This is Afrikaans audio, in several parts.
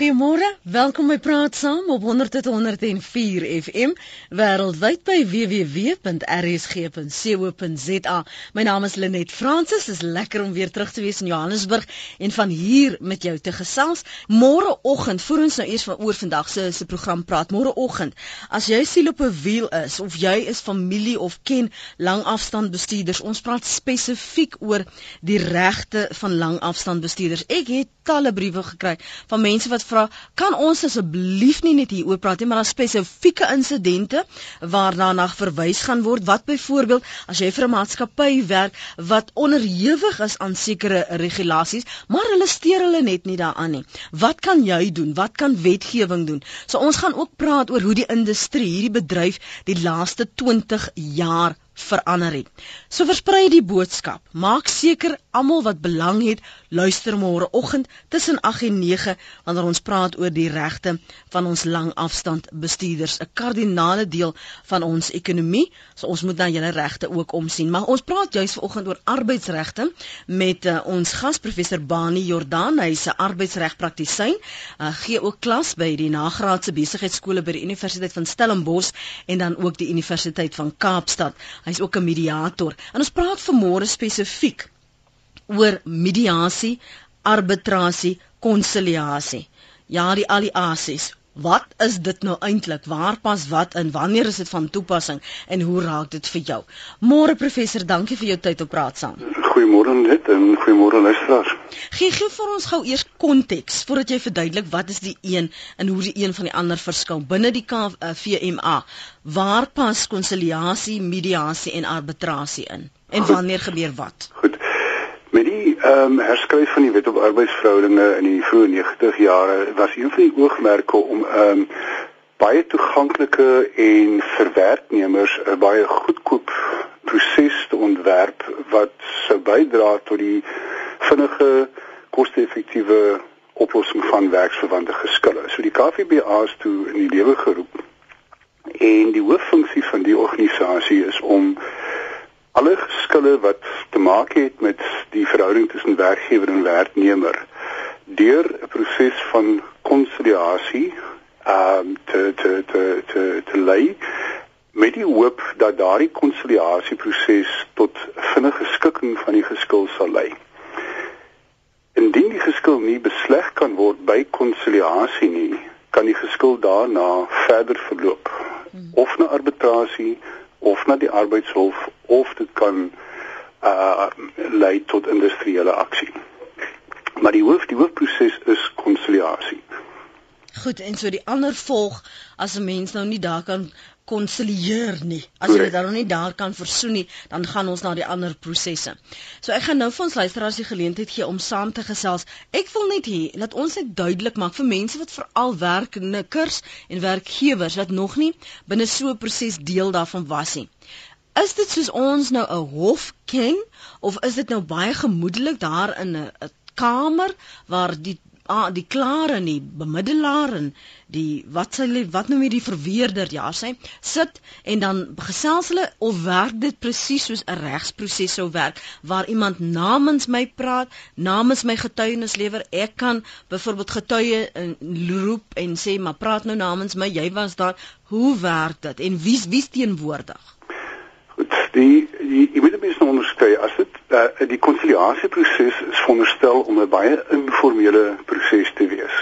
Goeiemôre, welkom by Praat Saam op 100.104 FM wêreldwyd by www.rsg.co.za. My naam is Lenet Fransis. Dit is lekker om weer terug te wees in Johannesburg en van hier met jou te gesels. Môreoggend, voor ons nou eers van oor vandag se se program praat. Môreoggend, as jy siel op 'n wiel is of jy is familie of ken langafstandbestuurders, ons praat spesifiek oor die regte van langafstandbestuurders. Ek het talle briewe gekry van mense wat vra, kan ons asseblief nie net hieroor praat nie, maar daar spesifieke insidente waarna na verwys gaan word. Wat byvoorbeeld as jy vir 'n maatskappy werk wat onderhewig is aan sekere regulasies, maar hulle steur hulle net nie daaraan nie. Wat kan jy doen? Wat kan wetgewing doen? So ons gaan ook praat oor hoe die industrie, hierdie bedryf die laaste 20 jaar verander het. So versprei die boodskap. Maak seker almal wat belang het, luister môreoggend tussen 8 en 9 wanneer ons praat oor die regte van ons langafstand bestuurders, 'n kardinale deel van ons ekonomie. So ons moet na julle regte ook omsien. Maar ons praat juis vanoggend oor arbeidsregte met uh, ons gas professor Bani Jordan. Hy's 'n arbeidsregpraktisyn. Uh, gee ook klas by die nagraadse besigheidskole by die Universiteit van Stellenbosch en dan ook die Universiteit van Kaapstad. Hy's ook 'n mediator. En ons praat vanmôre spesifiek oor mediasie, arbitrasie, konsiliasie. Ja, die al die asies. Wat is dit nou eintlik? Waar pas wat in? Wanneer is dit van toepassing en hoe raak dit vir jou? Môre professor, dankie vir jou tyd op praat saam. Goeiemôre net en goeiemôre luisteraars. Gee gee vir ons gou eers konteks voordat jy verduidelik wat is die een en hoe die een van die ander verskil binne die KVMA. Waar pas konsiliasie, mediasie en arbitrasie in? En Goed. wanneer gebeur wat? Goed. Met die ehm um, herskryf van die wet op arbeidsverhoudinge in die vroeë 90 jare was een van die oogmerke om ehm um, baie toeganklike en vir werknemers 'n baie goedkoop proses te ontwerp wat sou bydra tot die vinnige koste-effektiewe oplossing van werksverwante geskille. So die KVBA is toe in die lewe geroep en die hooffunksie van die organisasie is om alle geskille wat te maak het met die verhouding tussen werkgewer en werknemer deur 'n proses van konsiliasie ehm um, te te te te te lei met die hoop dat daardie konsiliasieproses tot vinnige skikking van die geskil sal lei. Indien die geskil nie besleg kan word by konsiliasie nie, kan die geskil daarna verder verloop of na arbitrasie of na die arbeidshof of dit kan uh lei tot industriële aksie. Maar die hoof die hoofproses is konsiliasie. Goed, en so die ander volg as 'n mens nou nie daar kan konsilieer nie. As jy dan nie daar kan versoen nie, dan gaan ons na die ander prosesse. So ek gaan nou vir ons luisteraars die geleentheid gee om saam te gesels. Ek wil net hê dat ons net duidelik maak vir mense wat veral werknikkers en werkgewers wat nog nie binne so 'n proses deel daarvan was nie. Is dit soos ons nou 'n hof ken of is dit nou baie gemoedelik daar in 'n kamer waar die ah, die klare en die bemiddelaar en die wat sê wat noem jy die verweerder ja sê sit en dan gesels hulle of werk dit presies soos 'n regsproses sou werk waar iemand namens my praat namens my getuienis lewer ek kan byvoorbeeld getuie roep en sê maar praat nou namens my jy was daar hoe werk dit? En wie's wie's teenwoordig die jy moet mens nou onderskei as dit uh, die konsiliasieproses is veronderstel om 'n baie informele proses te wees.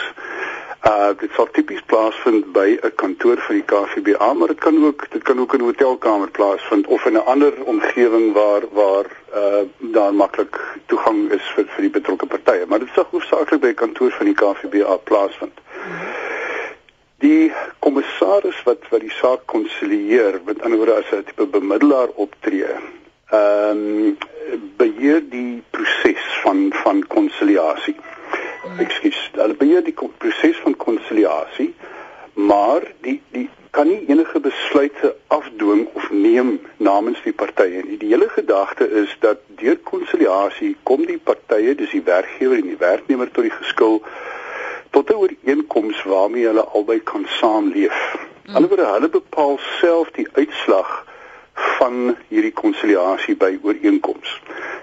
Uh dit sal tipies plaasvind by 'n kantoor van die KVBA, maar dit kan ook dit kan ook in 'n hotelkamer plaasvind of in 'n ander omgewing waar waar uh daar maklik toegang is vir vir die betrokke partye, maar dit sal hoofsaaklik by 'n kantoor van die KVBA plaasvind. Mm -hmm. Die kommissaris wat wat die saak konsilieer, met ander woorde as 'n tipe bemiddelaar optree, ehm um, beheer die proses van van konsiliasie. Ekskuus, hulle beheer die proses van konsiliasie, maar die die kan nie enige besluite afdwing of neem namens die partye nie. Die hele gedagte is dat deur konsiliasie kom die partye, dis die werkgewer en die werknemer tot die geskil tot 'n ooreenkoms waarmee hulle albei kan saamleef. Mm. Alhoewel hulle bepaal self die uitslag van hierdie konsiliasie by ooreenkoms.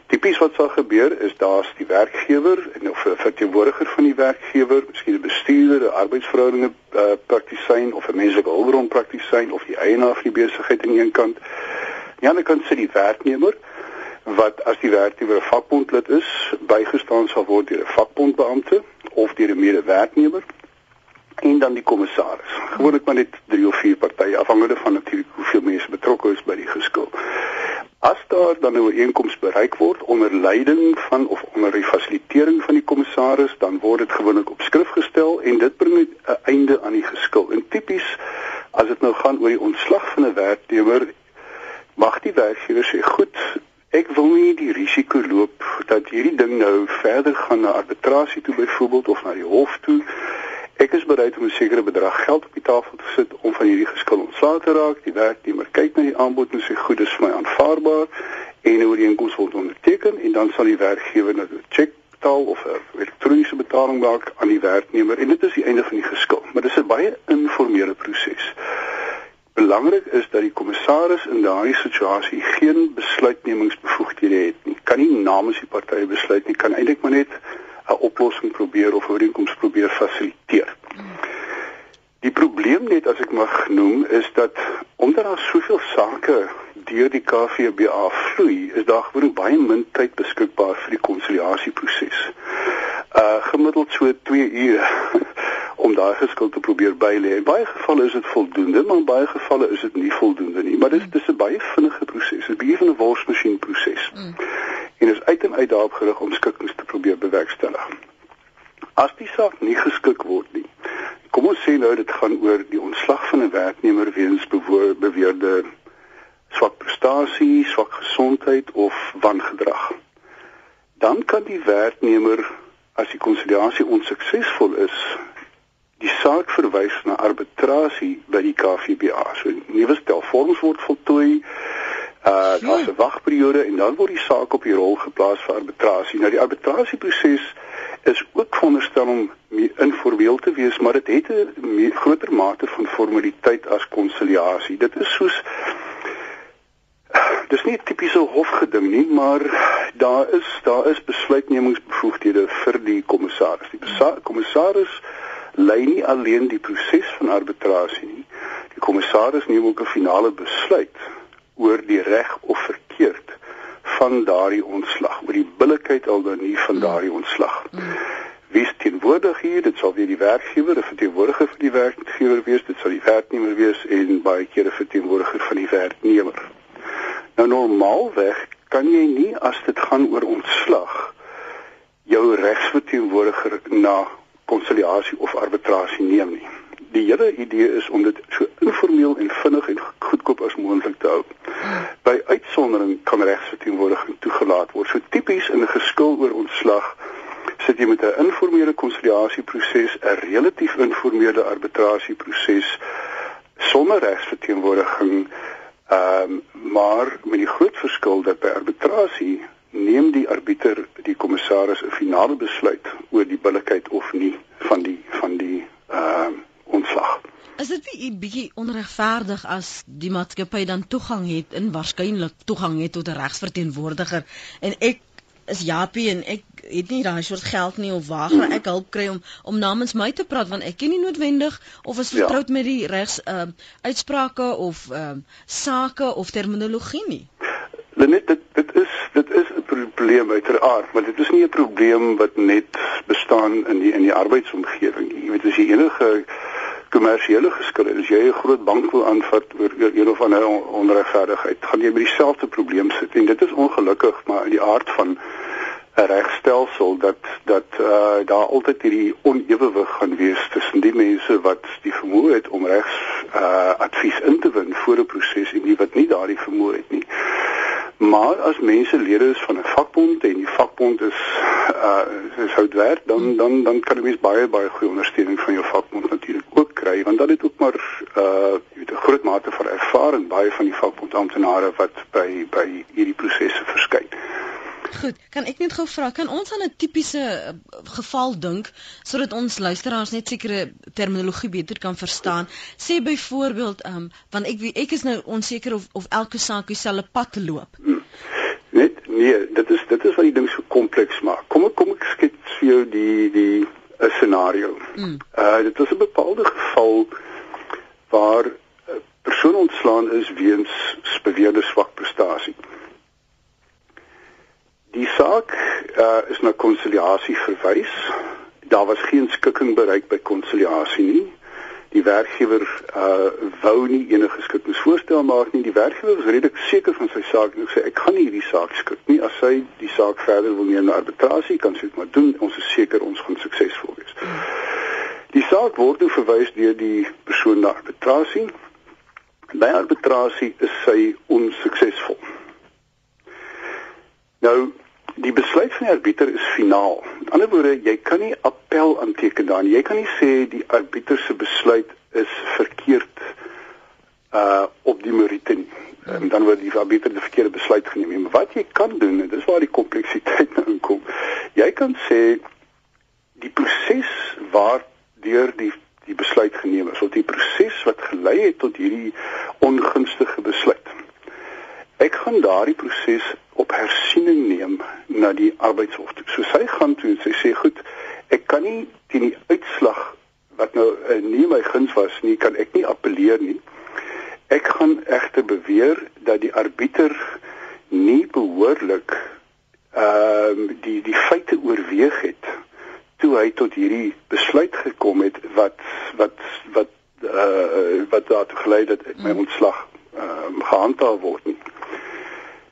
Tipies wat sal gebeur is daar's die werkgewer en of 'n verteenwoordiger van die werkgewer, miskien 'n bestuurder, 'n arbeidsverhoudinge uh, praktisyn of 'n menslike hulpbron praktisyn of die eienaar van die besigheid aan een kant. Aan die ander kant sit die werknemer wat as die werkgewer 'n vakbondlid is, bygestaan sal word deur 'n vakbondbeampte of deur 'n mede-werknemer en dan die kommissaris. Gewoonlik maar net 3 of 4 partye afhangende van natuurlik hoeveel mense betrokke is by die geskil. As daar dan 'n ooreenkoms bereik word onder leiding van of onder die fasilitering van die kommissaris, dan word dit gewoonlik op skrif gestel en dit bring 'n einde aan die geskil. En tipies as dit nou gaan oor die ontslag van 'n werknemer, mag die werkgewer sê, "Goed, ek wil nie die risiko loop dat hierdie ding nou verder gaan na arbitrasie toe byvoorbeeld of na die hof toe." Ek is bereid om 'n sekere bedrag geld op die tafel te sit om van hierdie geskil ontslae te raak. Die werknemer kyk na die aanbod en sê goed, dis vir my aanvaarbaar en 'n ooreenkoms word onderteken en dan sal die werkgewer nou 'n cheque betaal of 'n elektroniese betaling maak aan die werknemer en dit is die einde van die geskil. Maar dis 'n baie informele proses. Belangrik is dat die kommissaris in daardie situasie geen besluitnemingsbevoegdhede het nie. Kan nie namens die partye besluit nie, kan eintlik maar net 'n oplossing probeer of ooreenkoms probeer fasiliteer. Die probleem net as ek mag noem is dat omdat daar soveel sake deur die KVBA vloei, is daar gewoon baie min tyd beskikbaar vir die konsiliasieproses. Uh gemiddeld so 2 ure om daai geskil te probeer bylê. In baie gevalle is dit voldoende, maar in baie gevalle is dit nie voldoende nie. Maar dit is 'n baie vinnige proses, 'n bietjie van 'n worsmasjien proses. Mm en is uit en uit daarop gerig om skikkings te probeer bewerkstellig. As die saak nie geskik word nie. Kom ons sê nou dit gaan oor die ontslag van 'n werknemer weens beweerde swak prestasie, swak gesondheid of wangedrag. Dan kan die werknemer as die konsiliasie onsuksesvol is, die saak verwys na arbitrasie by die KVBA. So nuwe stel vorms word voltooi Uh daar's 'n wagperiode en dan word die saak op die rol geplaas vir arbitrasie. Nou die arbitrasieproses is ook veronderstel om informeel te wees, maar dit het 'n groter mate van formaliteit as konsiliasie. Dit is soos dis nie 'n tipiese hofgeding nie, maar daar is daar is besluitnemingsbevoegdhede vir die kommissaris. Die kommissaris lei nie alleen die proses van arbitrasie nie. Die kommissaris neem ook 'n finale besluit oor die reg of verkeerd van daardie ontslag, oor die billikheid al dan nie van daardie ontslag. Wie is teenwoordig hier? Dit sal weer die werkgewer, 'n verteenwoordiger vir die werkgewer wees, dit sal die werknemer wees en baie kere verteenwoordiger van die werknemer. Nou normaalweg kan jy nie as dit gaan oor ontslag jou regsverteenwoordiger na konsiliasie of arbitrasie neem nie. Die hele idee is om dit so informeel en vinnig en goedkoop as moontlik te hou. By uitsondering kan regsverteenwoordiging toegelaat word. So tipies in 'n geskil oor ontslag sit jy met 'n informele konsiliasieproses, 'n relatief informele arbitrasieproses sonder regsverteenwoordiging. Ehm um, maar met die groot verskil dat by arbitrasie neem die arbiter die kommissaris 'n finale besluit oor die billikheid of nie van die van die ehm um, ontslag. Is dit nie 'n bietjie onregverdig as die maatskappy dan toegang het en waarskynlik toegang het tot 'n regsverteenwoordiger en ek is Japie en ek het nie daai soort geld nie of waar gaan ek hulp kry om om namens my te praat want ek ken nie noodwendig of is ja. vertroud ja. met die regs ehm uh, uitsprake of ehm uh, sake of terminologie nie. Lenet dit dit is dit is 'n probleem uiteraard, maar dit is nie 'n probleem wat net bestaan in die in die arbeidsomgewing nie. Jy weet as jy enige kommersiële geskille. As jy 'n groot bank wil aanvat oor een of ander onregverdigheid, gaan jy by dieselfde probleem sit en dit is ongelukkig maar in die aard van 'n regstelsel dat dat uh, daar altyd hierdie onewewig gaan wees tussen die mense wat die vermoë het om regs uh, advies in te win voor 'n proses en die wat nie daardie vermoë het nie. Maar as mense lede is van 'n vakbond en die vakbond is uh is hout werd, dan dan dan kan jy baie baie goeie ondersteuning van jou vakbond natuurlik ook kry want dan het ook maar uh jy weet 'n groot mate van ervaring baie van die vakbond amptenare wat by by hierdie prosesse verskyn. Goed, kan ek net gou vra, kan ons aan 'n tipiese uh, geval dink sodat ons luisteraars net sekere terminologie beter kan verstaan? Sê byvoorbeeld, ehm, um, want ek ek is nou onseker of of elke saak dieselfde pad loop. Net Nee, dit is dit is wat die ding so kompleks maak. Kom ek kom ek skets vir jou die die 'n scenario. Mm. Uh dit was 'n bepaalde geval waar 'n persoon ontslaan is weens beweerde swak prestasie. Die saak uh is na konsiliasie verwys. Daar was geen skikking bereik by konsiliasie nie die werkgewer uh wou nie enige skikking voorstel maak nie. Die werkgewer was redelik seker van sy saak en sê ek gaan nie hierdie saak skik nie. As hy die saak verder wil neem na arbitrasie, kan sy dit maar doen. Ons is seker ons gaan suksesvol wees. Die saak word toe verwys deur die persoon na arbitrasie. By arbitrasie is sy onsuksesvol. Nou die besluit van die arbiter is finaal. Met ander woorde, jy kan nie appel aanteken dan. Jy kan nie sê die arbiter se besluit is verkeerd uh op die meriete nie. En dan word die arbiter die verkeerde besluit geneem. Maar wat jy kan doen, en dis waar die kompleksiteit nou inkom. Jy kan sê die proses waar deur die die besluit geneem is, of die proses wat gelei het tot hierdie ongunstige besluit. Ek gaan daardie proses op hersiening neem na die arbeidshof toe. So sy gaan toe en sy sê goed, ek kan nie teen die uitslag wat nou uh, nie my guns was nie, kan ek nie appeleer nie. Ek gaan egter beweer dat die arbiter nie behoorlik ehm uh, die die feite oorweeg het toe hy tot hierdie besluit gekom het wat wat wat uh, wat daartoe gelei het dat my mm. ontslag ehm uh, gehandhaaf word nie.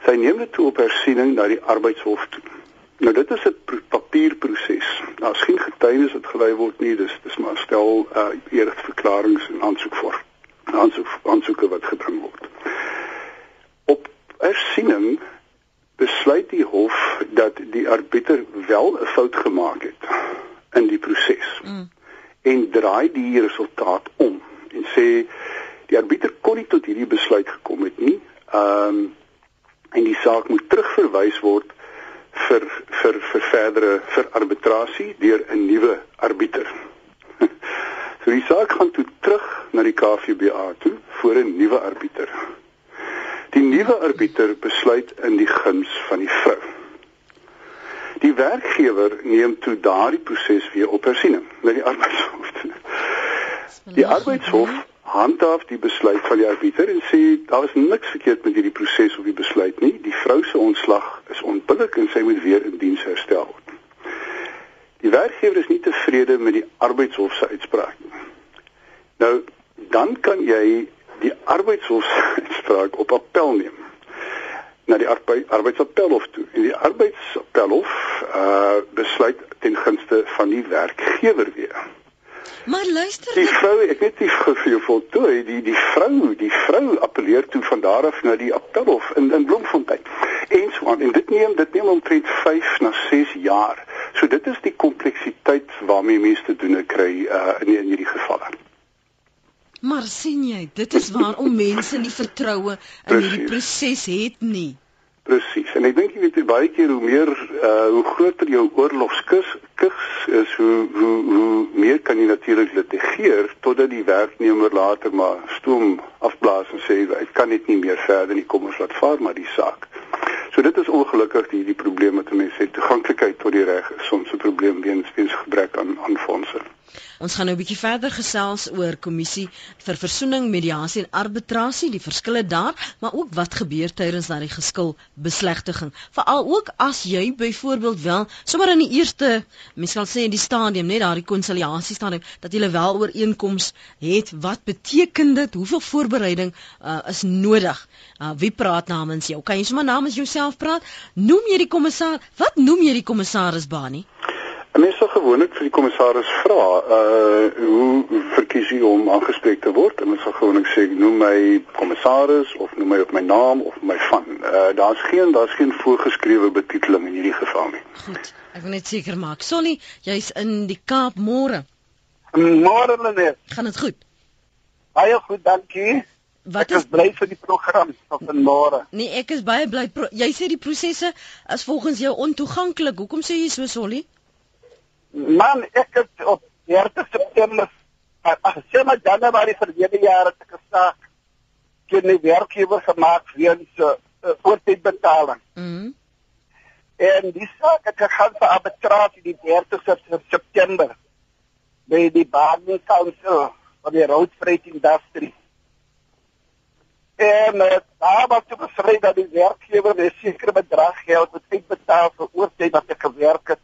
Sy neem dit toe op hersiening na die arbeidshof toe. Nou dit is 'n papierproses. Daar's geen getuienis wat gelei word nie. Dis dis maar stel uh eerder verklaringe en aansoek voor. Aansoek aansoeke wat gebring word. Op hersiening besluit die hof dat die arbiter wel 'n fout gemaak het in die proses. Mm. En draai die resultaat om en sê die arbiter kon nie tot hierdie besluit gekom het nie. Ehm um, en die saak moet terugverwys word vir vir vir verdere vir arbitrasie deur 'n nuwe arbiter. so die saak gaan toe terug na die KVBA toe vir 'n nuwe arbiter. Die nuwe arbiter besluit in die guns van die vrou. Die werkgewer neem toe daardie proses weer op hersiening met die arbeidshof. Die arbeidshof handhaaf die besluit van die arbiter en sê daar is niks verkeerd met hierdie proses of die besluit nie. Die vrou se ontslag is onbillik en sy moet weer in diens herstel word. Die werkgewer is nie tevrede met die arbeidshof se uitspraak nie. Nou dan kan jy die arbeidshof se uitspraak op appel neem na die arbeidsappelhof toe. En die arbeidsappelhof uh besluit ten gunste van die werkgewer weer. Maar luister, die vrou, ek weet nie vir jou voltooi, die die vrou, die vrou appeleer toe van daar af na die appelhof in in Bloemfontein. En so aan. En dit neem dit neem omtrent 5 na 6 jaar. So dit is die kompleksiteit waarmee mense te doen kry uh, in in hierdie gevalle. Maar sien jy, dit is waarom mense nie vertroue in hierdie proses het nie. Presies. En ek dink jy weet baie keer hoe meer uh hoe groter jou oorlogskus kiks is hoe hoe hoe meer kan jy natuurlik litigeer totdat die werknemer later maar stoom afblaas en sê ek kan dit nie meer verder nie kom ons laat vaar maar die saak. So dit is ongelukkig die die probleem met mense se toeganklikheid tot die reg is soms 'n probleem weens weens gebrek aan aan fondse. Ons gaan nou 'n bietjie verder gesels oor kommissie vir versoening, mediasie en arbitrasie, die verskille daar, maar ook wat gebeur tydens daardie geskil beslegting. Veral ook as jy byvoorbeeld wel sommer in die eerste, mens kan sê in die stadium, net daardie konsiliasie stadium, dat jy wel ooreenkoms het, wat beteken dit? Hoeveel voorbereiding uh, is nodig? Uh, wie praat namens jou? Kan jy sommer namens jouself praat? Noem jy die kommissaris? Wat noem jy die kommissaris Bani? Mense sal gewoonlik vir die kommissaris vra, uh hoe verkies jy om aangespreek te word? En mense sal gewoonlik sê noem my kommissaris of noem my op my naam of my van. Uh daar's geen daar's geen voorgeskrewe betiteling in hierdie geval nie. Goed. Ek wil net seker maak. Sonny, jy's in die Kaap môre. Môre Lenet. Gaan dit goed? Baie goed, dankie. Wat ek is bly vir die program van môre. Nee, ek is baie bly. Jy sê die prosesse is volgens jou ontoeganklik. Hoekom sê jy so, Solly? Man, ek het op 30 September ag, sê maar Januarie verlede jaar het ek gesaak teen die werkgewer gemaak weens uh, oortydbetaling. Mhm. Mm En die saak het gegaan vir arbitrasie die 30ste September by die Barney Council van die Road Freight Industry. En uh, daar was te beskryf dat die werkgewer 'n sekere bedrag geld moet uitbetaal vir oortyd wat hy gewerk het.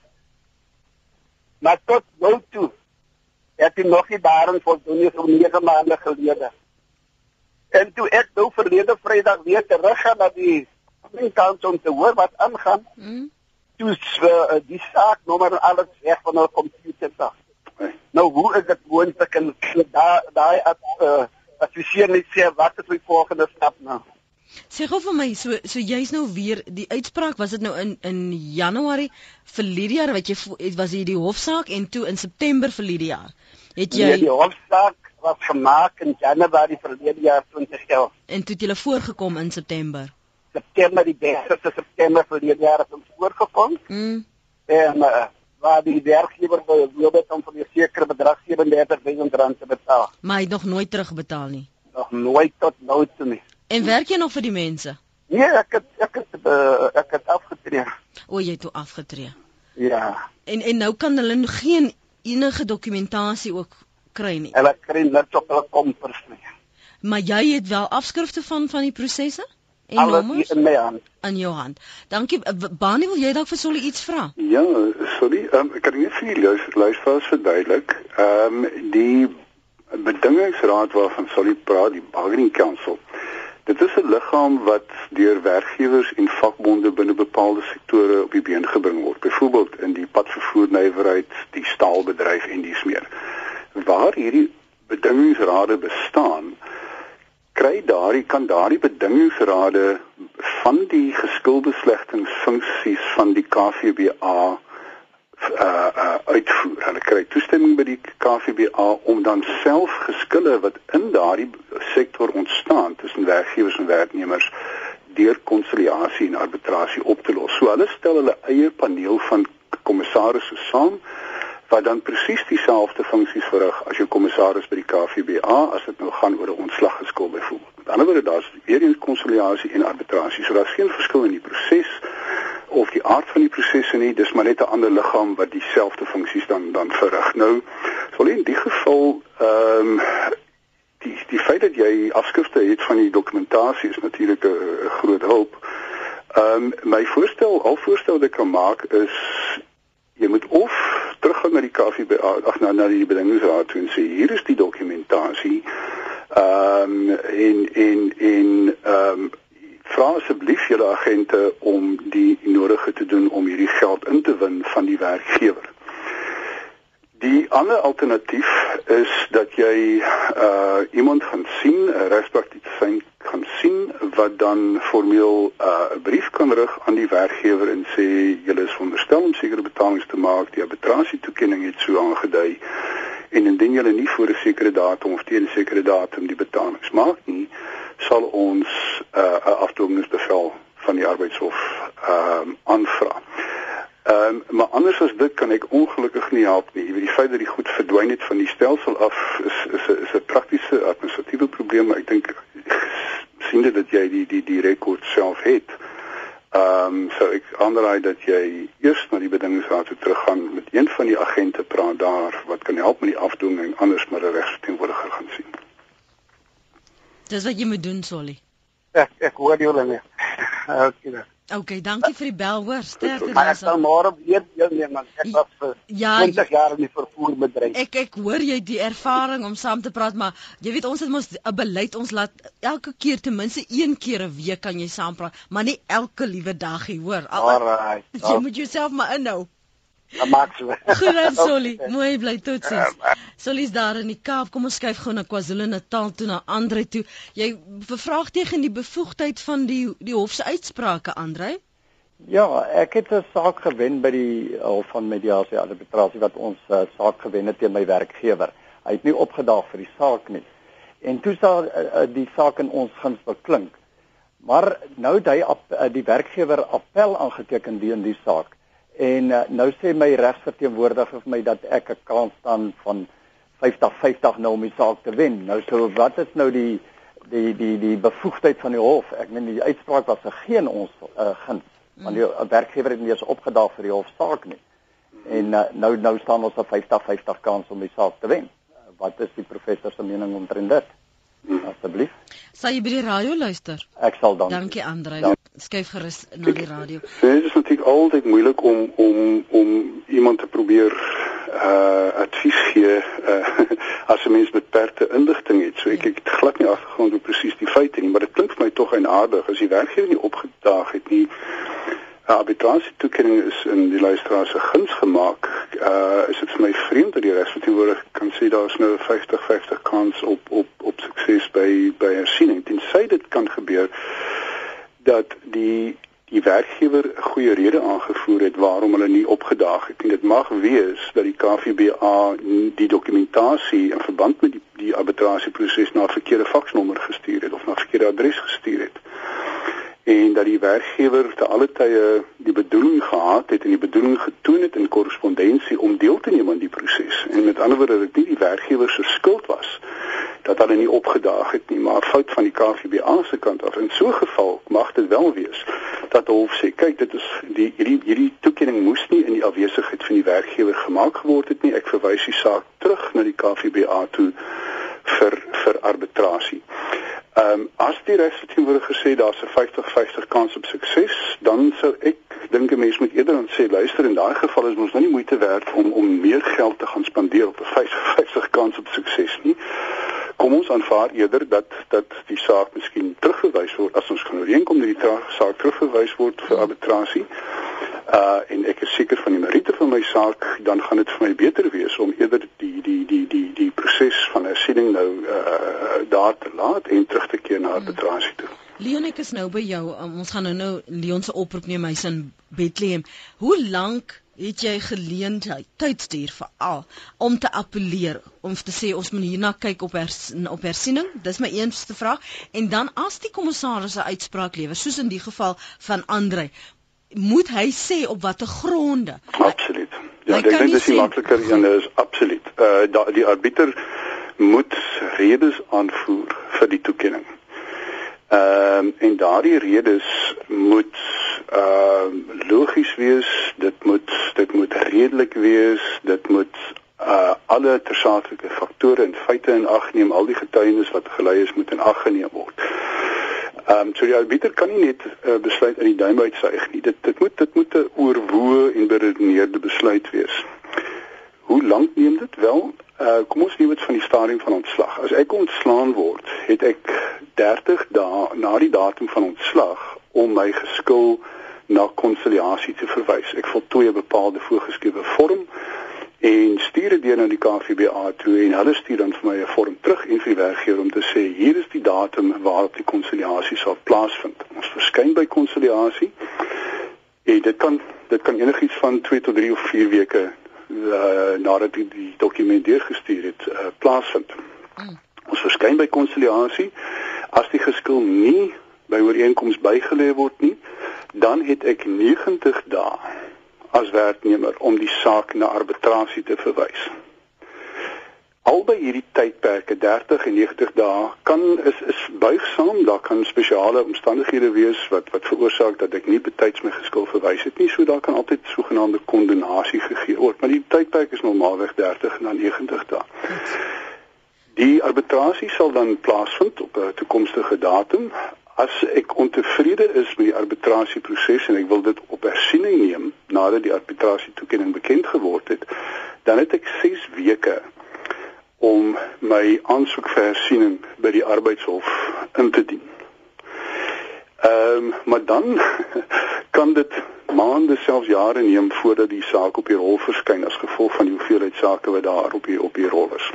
Maar tot nou toe het hy nog nie daarin voldoen nie vir 9 maande gelede. En toe ek nou verlede Vrydag weer terug gaan na die kant om te hoor wat aangaan. Mm. Toe uh, die saak nommer alles weg van hulle komputer af. Nou hoe is dit moontlik en daai daai uh, adviseer net sê wat is my volgende stap nou? Sê gou vir my, so so jy's nou weer die uitspraak was dit nou in in Januarie verlede jaar wat jy was hier die hofsaak en toe in September verlede jaar. Het jy nee, die hofsaak was gemaak in Januarie verlede jaar 2011 en toe het jy voorgekom in September. September die 30ste September verlede jaar het ons voorgekom. Mm. En uh, waar die werkgewer wil het om vir 'n sekere bedrag 37000 rand te betaal. Maar hy het nog nooit terugbetaal nie. Nog nooit tot nou toe nie. En werk jy nog vir die mense? Nee, ek het ek het uh, ek het afgetree. O, jy het toe afgetree. Ja. En en nou kan hulle geen enige dokumentasie ook kry nie. Hulle kry net op hulle kompers nie. Maar jy het wel afskrifte van van die prosesse? en Alles nommers in my hand. In jou hand. Dankie. Bani, wil jy dalk vir Solly iets vra? Ja, sorry. Um, ek kan net vir die luisteraars verduidelik. Ehm um, die bedingingsraad waarvan Solly praat, die bargaining council. Dit is 'n liggaam wat deur werkgewers en vakbonde binne bepaalde sektore op die been gebring word. Byvoorbeeld in die padvervoernywerheid, die staalbedryf en dies meer. Waar hierdie bedingingsrade bestaan, kry daardie kan daardie bedingingsrade van die geskilbeslegtingsfunksies van die KVBA uh uh uitvoer. Hulle kry toestemming by die KVBA om dan self geskille wat in daardie sektor ontstaan tussen werkgewers en werknemers deur konsiliasie en arbitrasie op te los. So hulle stel hulle eie paneel van kommissarisse saam wat dan presies dieselfde funksies verrig as jou kommissaris by die KVBA as dit nou gaan oor 'n ontslaggeskil byvoorbeeld. Met ander woorde daar's weer eens konsiliasie en arbitrasie. So daar's geen verskil in die proses of die aard van die prosesse nie, dis maar net 'n ander liggaam wat dieselfde funksies dan dan verrig. Nou, sou in die geval ehm um, die die feit dat jy afskrifte het van die dokumentasie is natuurlik 'n groot hulp. Ehm um, my voorstel, al voorstel wat ek kan maak is jy moet of teruggaan na die KVB ag na na die bedingingsraad toe en sê hier is die dokumentasie ehm um, en en en ehm um, vra asseblief julle agente om die nodige te doen om hierdie geld in te win van die werkgewer. Die ander alternatief is dat jy uh iemand gaan sien, 'n regspraktisyn gaan sien wat dan formeel uh 'n brief kan rig aan die werkgewer en sê julle is veronderstel om sekere betalings te maak, die arbitrasie toekenning het so aangedui en indien julle nie voor 'n sekere datum of teen 'n sekere datum die betalings maak nie, sal ons uh 'n afdwingingsbevel van die arbeidshof ehm uh, aanvra. Ehm um, maar anders as dit kan ek ongelukkig nie help nie. Jy weet die feit dat die goed verdwyn het van die stelsel af is is 'n is 'n praktiese administratiewe probleem, maar ek dink sien dit dat jy die die die rekord self het. Ehm um, so ek aanraai dat jy eers na die bedingingsraad toe teruggaan met een van die agente praat daar wat kan help met die afdoening en anders maar 'n regsverteenwoordiger gaan sien. Dis wat jy moet doen, Solly. Ek ek hoor jou dan nie. Okay. OK, dankie vir die bel, hoor. Sterkte daar. Ek sal môre weer deelneem want ek was vir ja, 20 jaar in die vervoerbedryf. Ek ek hoor jy die ervaring om saam te praat, maar jy weet ons het mos 'n beleid ons laat elke keer ten minste een keer 'n week kan jy saam praat, maar nie elke liewe dagie, hoor. Alraai. Jy moet jouself maar inhou. Maak so. Goeie Solly, mooi bly totsiens. Solly's daar in die Kaap. Kom ons skuif gou na KwaZulu-Natal toe na Andre toe. Jy bevraagteken die bevoegdheid van die die hof se uitsprake, Andre? Ja, ek het 'n saak gewen by die hof van mediasie arbitrasie wat ons uh, saak gewen het teen my werkgewer. Hy het nie opgedaag vir die saak nie. En toe sal uh, uh, die saak in ons guns beklink. Maar nou het hy uh, die werkgewer appel aangeteken teen die saak. En uh, nou sê my regsverteenwoordiger vir my dat ek 'n kans staan van 50-50 nou om die saak te wen. Nou so wat is nou die die die die bevoegdheid van die hof? Ek meen die uitspraak was geen ons uh, guns. Want die mm. werkgewer het nie eens opgedaag vir die hofsaak nie. En uh, nou nou staan ons op 50-50 kans om die saak te wen. Uh, wat is die professor se mening omtrent dit? Asseblief. Sal jy by die radio luister? Ek sal dan. Dankie Andre. Dan. Skuif gerus na die radio. Dit is natuurlik altyd moeilik om om om iemand te probeer uh advies gee uh as 'n mens beperkte inligting het. So ek ja. het glad nie agtergrond oor presies die feite nie, maar dit klink vir my tog eienaardig as die werkgewer nie opgedaag het nie. Arbitrasie toekenning is in die luisteraar se guns gemaak. Uh is dit vir my vreemd dat die respektiewe kan sê daar is nou 50-50 kans op op op sukses by by hersiening. Tensy dit kan gebeur dat die die werkgewer 'n goeie rede aangevoer het waarom hulle nie opgedaag het nie. Dit mag wees dat die KVBA die dokumentasie in verband met die die arbitrasieproses na 'n verkeerde faksnommer gestuur het of na 'n verkeerde adres gestuur het. En dat die werkgewer te alle tye die bedoeling gehad het en die bedoeling getoon het in korrespondensie om deel te neem aan die proses. En met ander woorde dat dit nie die werkgewer se skuld was dat hulle nie opgedaag het nie, maar fout van die KVBA se kant af. In so 'n geval mag dit wel wees dat die hof sê, kyk, dit is die hierdie hierdie toekenning moes nie in die afwesigheid van die werkgewer gemaak geword het nie. Ek verwys die saak terug na die KVBA toe vir vir arbitrasie. Ehm um, as die regstreeks word gesê daar's 'n 50-50 kans op sukses, dan sou ek dink 'n mens moet eerder dan sê luister in daai geval is ons nou nie moeite werd om om meer geld te gaan spandeer op 'n 50-50 kans op sukses nie kom ons aanvaar eerder dat dat die saak miskien terugverwys word as ons kan ooreenkom dat die saak terugverwys word vir arbitrasie. Uh en ek is seker van die meriete van my saak, dan gaan dit vir my beter wees om eerder die die die die die proses van hersiening nou uh daar te laat en terug te keer na arbitrasie toe. Leon ek is nou by jou. Um, ons gaan nou nou Leon se oproep neem hy's in Bethlehem. Hoe lank het jy geleentheid tydstuur vir al om te appeleer om te sê ons moet hierna kyk op hers, op hersiening dis my eerste vraag en dan as die kommissaris 'n uitspraak lewer soos in die geval van Andre moet hy sê op watter gronde? Absoluut. Ja ek dink dis die makliker een is absoluut. Uh, die arbiter moet redes aanvoer vir die toekenning. Ehm um, en daardie redes moet ehm uh, logies wees, dit moet dit moet redelik wees, dit moet uh alle tersaaklike faktore en feite in ag neem, al die getuienis wat gelei is moet in ag geneem word. Ehm um, so die arbiter kan nie net uh, besluit in die duim uitsuig nie. Dit dit moet dit moet 'n oorwoë en beredeneerde besluit wees. Hoe lank neem dit wel? Uh kom ons neem dit van die stadium van ontslag. As ek ontslaan word, het ek 30 dae na die datum van ontslag om my geskil na konsiliasie te verwys. Ek voltooi 'n bepaalde voorgeskrewe vorm en stuur dit deur na die KVBA toe en hulle stuur dan vir my 'n vorm terug en vir die werkgewer om te sê hier is die datum waarop die konsiliasie sal plaasvind. Ons verskyn by konsiliasie en dit kan dit kan enigiets van 2 tot 3 of 4 weke uh, nadat die, die dokument deurgestuur het uh, plaasvind. Mm. Ons verskyn by konsiliasie as die geskil nie by ooreenkoms bygelê word nie, dan het ek 90 dae as werknemer om die saak na arbitrasie te verwys. Albei hierdie tydperke 30 en 90 dae kan is is buigsaam daar kan spesiale omstandighede wees wat wat veroorsaak dat ek nie betyds my geskil verwys het nie so daar kan altyd sogenaamde kondonasie gegee word maar die tydperk is normaalweg 30 na 90 dae. Die arbitrasie sal dan plaasvind op 'n toekomstige datum as ek ontevrede is met die arbitrasieproses en ek wil dit op hersiening neem nadat die arbitrasie toekenning bekend geword het dan het ek 6 weke om my aansoek vir hersiening by die arbeidshof in te dien. Ehm um, maar dan kan dit maande selfs jare neem voordat die saak op die hof verskyn as gevolg van die hoeveelheid sake wat daar op die op die rol is.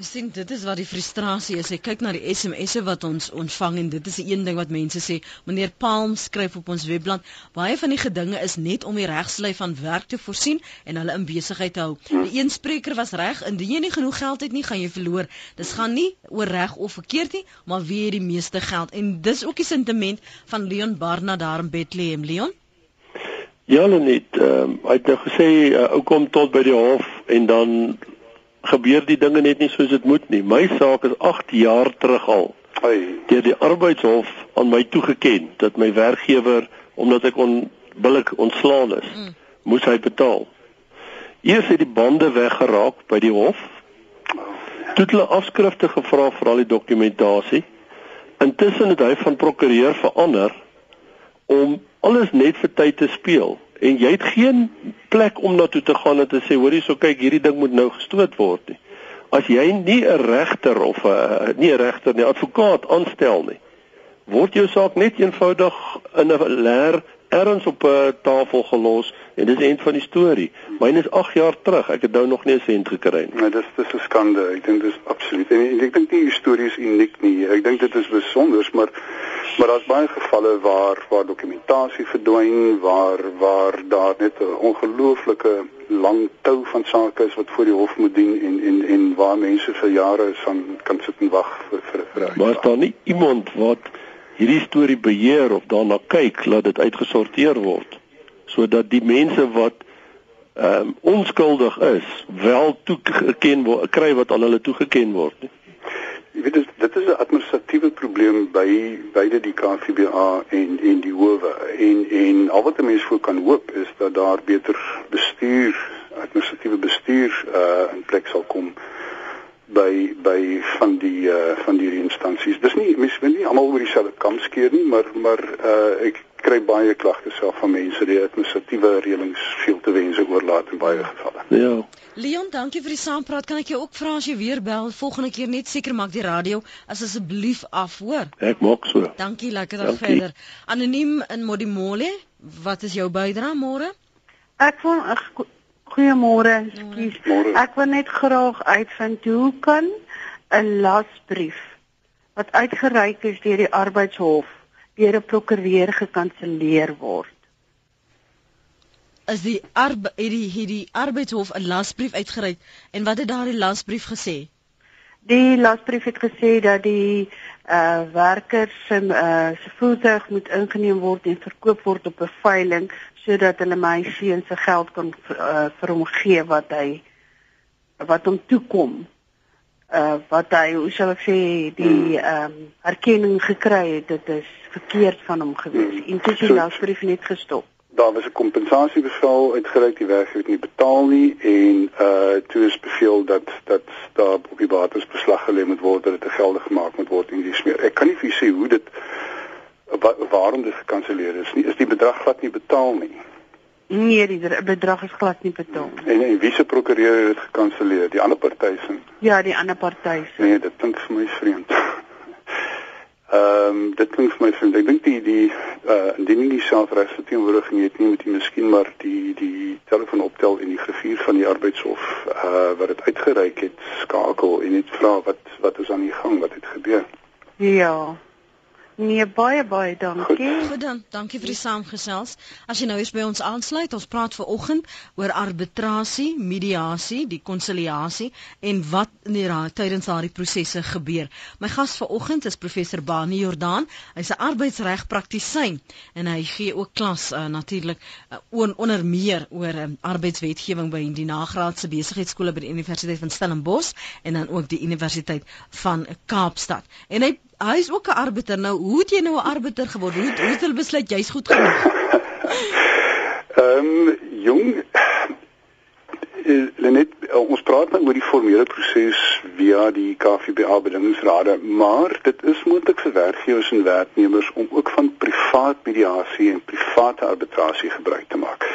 Sien dit is wat die frustrasie is. Ek kyk na die SMS'e wat ons ontvang en dit is die een ding wat mense sê. Meneer Palm skryf op ons webblad, baie van die gedinge is net om die regslei van werk te voorsien en hulle in besigheid te hou. Die een spreker was reg, indien jy nie genoeg geld het nie, gaan jy verloor. Dis gaan nie oor reg of verkeerd nie, maar wie het die meeste geld? En dis ook die sentiment van Leon Barna daar in Bethlehem, Leon. Ja, net, ehm um, hy het nou gesê uh, ou kom tot by die hof en dan gebeur die dinge net nie soos dit moet nie. My saak is 8 jaar terug al. Deur die arbeidshof aan my toegeken dat my werkgewer omdat ek onbillik ontslaan is, mm. moes hy betaal. Eers het die bande weggeraak by die hof. Toe het hulle afskrifte gevra vir al die dokumentasie. Intussen het hy van prokureur verander om alles net vir tyd te speel en jy het geen plek om na toe te gaan en te sê hoor hierso kyk hierdie ding moet nou gestoot word nie. As jy nie 'n regter of 'n nie 'n regter nie, advokaat aanstel nie, word jou saak net eenvoudig in 'n leer erns op 'n tafel gelos en dis eind van die storie. Myne is 8 jaar terug. Ek het nou nog nie 'n sent gekry nie. Nee, dis dis 'n skande. Ek dink dis absoluut. En ek dink die storie is uniek nie. Ek dink dit is besonder, maar maar daar's baie gevalle waar waar dokumentasie verdwyn, waar waar daar net 'n ongelooflike lang tou van sake is wat voor die hof moet dien en en en waar mense vir jare van kan sit en wag vir vir vir. Maar is daar nie iemand wat hierdie storie beheer of daarna kyk laat dit uitgesorteer word sodat die mense wat ehm um, onskuldig is wel toegeken word kry wat aan hulle toegeken word nie. Jy weet dit is 'n administratiewe probleem by beide die KVBA en en die howe en en al wat 'n mens voor kan hoop is dat daar beter bestuur administratiewe bestuur uh in plek sal kom by by van die uh van die instansies. Dis nie mens wil nie almal oor dieselfde kam skeer nie, maar maar uh ek kry baie klagtes self van mense die administratiewe reëlings veel te wense oorlaat in baie gevalle. Ja. Leon, dankie vir die saampraat. Kan ek jou ook vra as jy weer bel volgende keer net seker maak die radio as asseblief af, hoor? Ek maak so. Dankie, lekker dag verder. Anoniem in Modimolle, wat is jou bydrae môre? Ek wil Goeiemôre, ekskuus. Ek wil net graag uitvind hoe kan 'n lasbrief wat uitgereik is deur die arbeidshof deur 'n prokureur gekanselleer word? Is die arbe het die het die arbeidshof 'n lasbrief uitgereik en wat het daardie lasbrief gesê? Die lasbrief het gesê dat die uh werkers se uh se voertuig moet ingeneem word en verkoop word op 'n veiling sodat hulle my seun se geld kan uh, vir hom gee wat hy wat hom toekom. Uh wat hy, hoe sal ek sê, die ehm um, erkenning gekry het dit is verkeerd van hom gewees. En toe is die lasbrief net gestop. Daar was 'n kompensasiebevel uitgereik, die werkgewer het nie betaal nie en uh toe is beveel dat dat daar op die bates beslag gelê moet word dat dit geldig gemaak moet word en dis meer. Ek kan nie vir sê hoe dit wa waarom dit gekanselleer is nie is die bedrag glad nie betaal nie. Nee, die bedrag is glad nie betaal. En en wie se prokureur het dit gekanselleer? Die ander party se. Ja, die ander party se. Nee, dit klink vir my vreemd. Ehm um, dit klink vir my vreemd. Ek dink die die uh indien nie selfregte teenwoordiging het nie met die miskien maar die die telefoon optel en die griffier van die arbeidshof uh wat dit uitgereik het skakel en net vra wat wat is aan die gang, wat het gebeur? Ja. Nee, baie baie dankie. Goed dan, dankie vir die saamgesels. As jy nou eens by ons aansluit, ons praat ver oggend oor arbitrasie, mediasie, die konsiliasie en wat in die tydens daardie prosesse gebeur. My gas ver oggend is professor Bani Jordaan. Hy's 'n arbeidsregpraktisyn en hy gee ook klas uh, natuurlik uh, onder meer oor um, arbeidswetgewing by die nagraadse besigheidskole by die Universiteit van Stellenbosch en dan ook die Universiteit van Kaapstad. En hy hy is ook 'n arbiter. Nou, hoe het jy nou 'n arbiter geword? Hoe hoe het hulle besluit jy's goed genoeg? Ehm um, jong eh, Lenet, ons praat nou oor die formele proses via die KVBA bedingingsrade, maar dit is moontlik vir werkgewers en werknemers om ook van privaat mediasie en private arbitrasie gebruik te maak.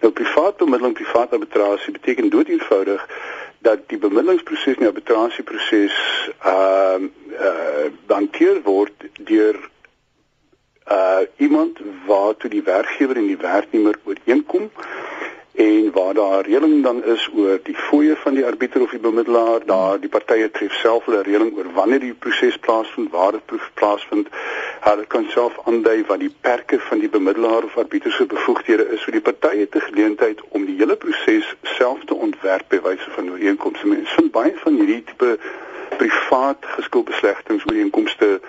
Nou privaat bemiddeling, privaat arbitrasie beteken dood eenvoudig dat die bemiddelingsproses en die arbitrasieproses ehm uh, uh, hanteer word deur uh iemand waartoe die werkgewer en die werknemer ooreenkom en waar daar reëling dan is oor die fooie van die arbiter of die bemiddelaar, daar die partye tref self hulle reëling oor wanneer die proses plaasvind, waar dit plaasvind. Hulle kan self aandui wat die perke van die bemiddelaar of arbiter se bevoegdhede is vir die partye te geleentheid om die hele proses self te ontwerp by wyse van ooreenkomste. Mense vind baie van hierdie tipe privaat geskilbeslegtings ooreenkomste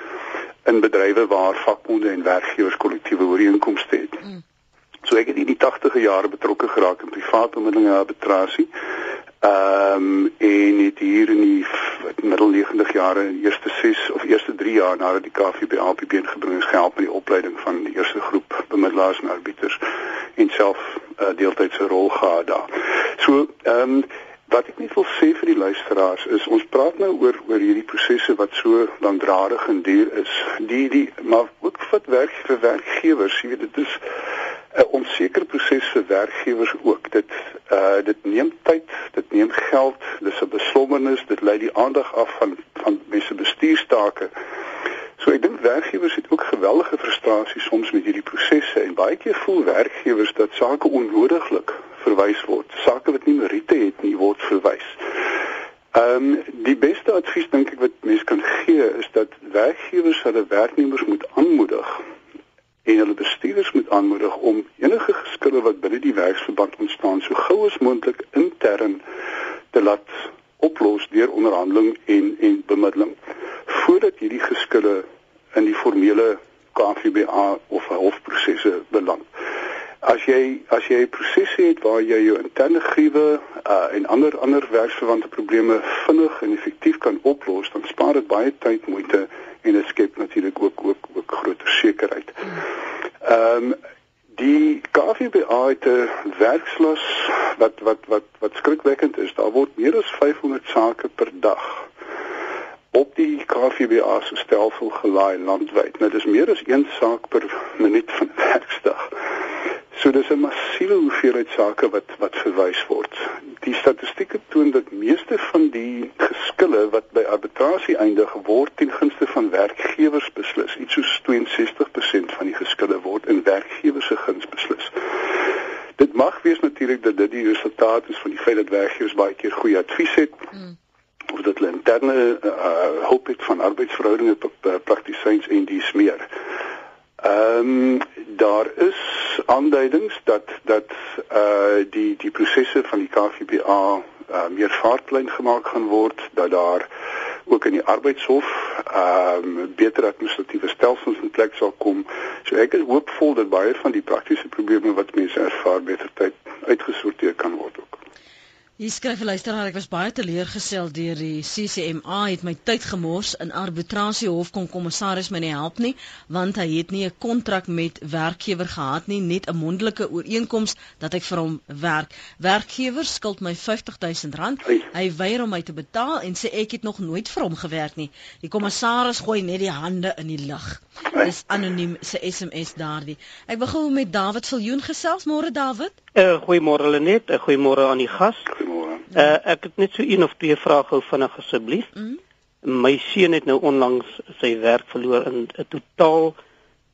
in bedrywe waar vakbonde en werkgewers kollektiewe ooreenkomste het. Mm. So ek het in die 80e jare betrokke geraak in privaat bemiddeling en arbitrasie. Ehm um, en het hier in die middel 90 jare, eerste 6 of eerste 3 jaar nadat die KVB APB gebring is gehelp met die opleiding van die eerste groep bemiddelaars en arbiters en self 'n uh, deeltydse rol gehad daar. So ehm um, wat ek net wil sê vir die luisteraars is ons praat nou oor oor hierdie prosesse wat so langdradig en duur is. Die die maar ook wat werk vir werkgewers, jy weet dit is 'n onseker proses vir werkgewers ook. Dit uh dit neem tyd, dit neem geld, dis 'n beslommernis, dit lei die aandag af van van mense bestuurstake. So ek dink werkgewers het ook geweldige frustrasie soms met hierdie prosesse en baie keer voel werkgewers dat sake onnodiglik verwys word. Sake wat nie meriete het nie word verwys. Ehm um, die beste advies dink ek wat mense kan gee is dat werkgewers hulle werknemers moet aanmoedig en hulle bestuurders moet aanmoedig om enige geskille wat binne die werksverband ontstaan so gou as moontlik intern te laat oplos deur onderhandeling en en bemiddeling voordat hierdie geskille in die formele KVBA of hofprosesse beland. As jy as jy prosesse het waar jy jou interne gruwe uh, en ander ander werksverwante probleme vinnig en effektief kan oplos, dan spaar dit baie tyd, moeite en dit skep natuurlik ook ook ook groter sekerheid. Ehm um, die KVBA het 'n werkslas wat wat wat wat skrikwekkend is. Daar word meer as 500 sake per dag op die KVBA se stelsel gelaai landwyd. Nou dis meer as een saak per minuut van werksdag. So dis 'n massiewe hoeveelheid sake wat wat verwys word. Die statistieke toon dat meeste van die geskille wat by arbitrasie eindig word ten gunste van werkgewers beslis. Iets soos 62% van die geskille word in werkgewers se guns beslis. Dit mag wees natuurlik dat dit die resultaat is van die feit dat werkgewers baie keer goeie advies het. Mm of dat hulle interne uh, hulp het van arbeidsverhoudinge praktisyns en dies meer. Ehm um, daar is aanduidings dat dat uh die die prosesse van die KVBA uh, meer vaartplein gemaak gaan word dat daar ook in die arbeidshof ehm um, beter administratiewe stelsels in plek sal kom. So ek is hoopvol dat baie van die praktiese probleme wat mense ervaar beter tyd uitgesorteer kan word ook. Hier skryf 'n luisteraar ek was baie teleurgestel deur die CCMA het my tyd gemors in arbitrasiehof kon kommissaris my nie help nie want hy het nie 'n kontrak met werkgewer gehad nie net 'n mondelike ooreenkoms dat ek vir hom werk. Werkgewer skuld my R50000. Hy weier om my te betaal en sê ek het nog nooit vir hom gewerk nie. Die kommissaris gooi net die hande in die lug. Dis anoniem se SMS daardie. Ek gou met David Viljoen gesels môre David. Uh, goeiemôre Lenet, uh, goeiemôre aan die gas. Goeiemôre. Uh, ek het net so een of twee vrae gou vinnig asseblief. Mm. My seun het nou onlangs sy werk verloor in 'n totaal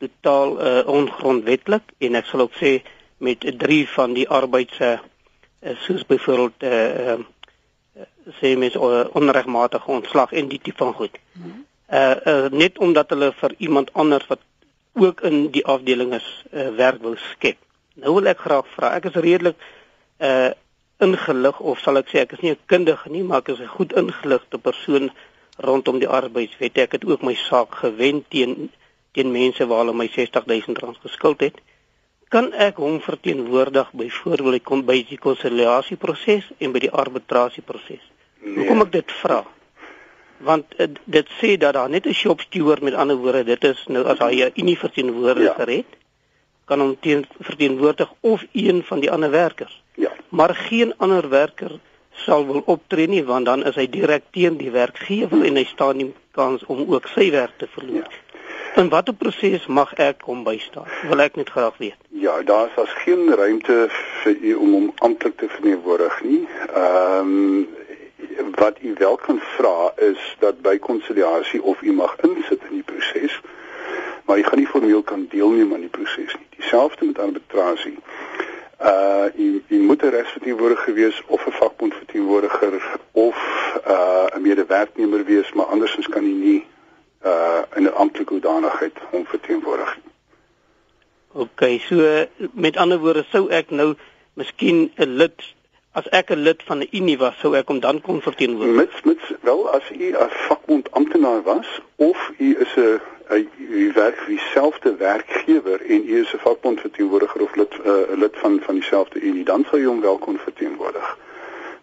totaal uh, ongrondwetlik en ek sal ook sê met drie van die arbeidse uh, soos byvoorbeeld eh uh, uh, sê mes uh, onregmatige ontslag en die tipe van goed. Mm. Uh, uh net omdat hulle vir iemand anders wat ook in die afdeling is uh, werk wil skep. Nou wil ek graag vra. Ek is redelik uh ingelig of sal ek sê ek is nie 'n kundige nie, maar ek is 'n goed ingeligte persoon rondom die arbeidswet. Ek het ook my saak gewen teen teen mense waar hulle my R60000 geskuld het. Kan ek hom verteenwoordig byvoorbeeld kom by die konsiliasieproses en by die arbitrasieproses? Nee. Hoekom ek dit vra? Want uh, dit sê dat daar net 'n shop steward met ander woorde, dit is nou as hy 'n unie verteenwoordiger ja. het kan hom teen verteenwoordig of een van die ander werkers. Ja. Maar geen ander werker sal wil optree nie want dan is hy direk teen die werkgewer en hy staan nie kans om ook sy werk te verloor. Ja. In watter proses mag ek hom bystaan? Wil ek net graag weet. Ja, daar is as geen ruimte vir u om hom amptelik te verteenwoordig nie. Ehm um, wat u wel kan vra is dat by konsiliasie of u mag insit in die proses maar jy gaan nie formeel kan deelneem aan die proses nie. Dieselfde met arbitrasie. Uh jy, jy moet 'n regsverteenwoordiger wees of 'n vakbondverteenwoordiger of uh 'n medewerknemer wees, maar andersins kan jy nie uh in 'n amptelike hoedanigheid hom verteenwoordig nie. OK, so met ander woorde sou ek nou miskien 'n lid as ek 'n lid van 'n unie was, sou ek hom dan kon verteenwoordig. Mits mits wel as u 'n vakbond amptenaar was of u is 'n u werk vir dieselfde werkgewer en u is 'n vakbond verteenwoordiger of lid 'n uh, lid van van dieselfde unie, dan sou jy hom wel kon verteenwoordig.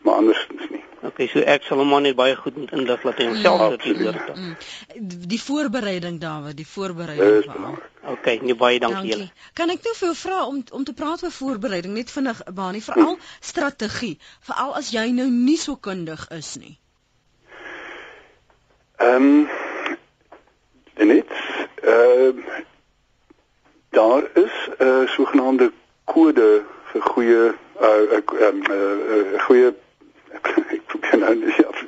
maar andersins nie. Okay, so ek sal hom maar net baie goed moet inlig laat hy homself Mm. het. Mm. Die voorbereiding Dawie, die voorbereiding. Dis belangrik. Okay, nee baie dankie julle. Kan ek nou vir jou vra om om te praat oor voorbereiding net vinnig Bani, veral Mm. strategie, veral as jy nou nie so kundig is nie. Ehm net ehm daar is 'n uh, sogenaamde kode vir goeie uh ehm uh, uh, goeie ek probeer nou nie af.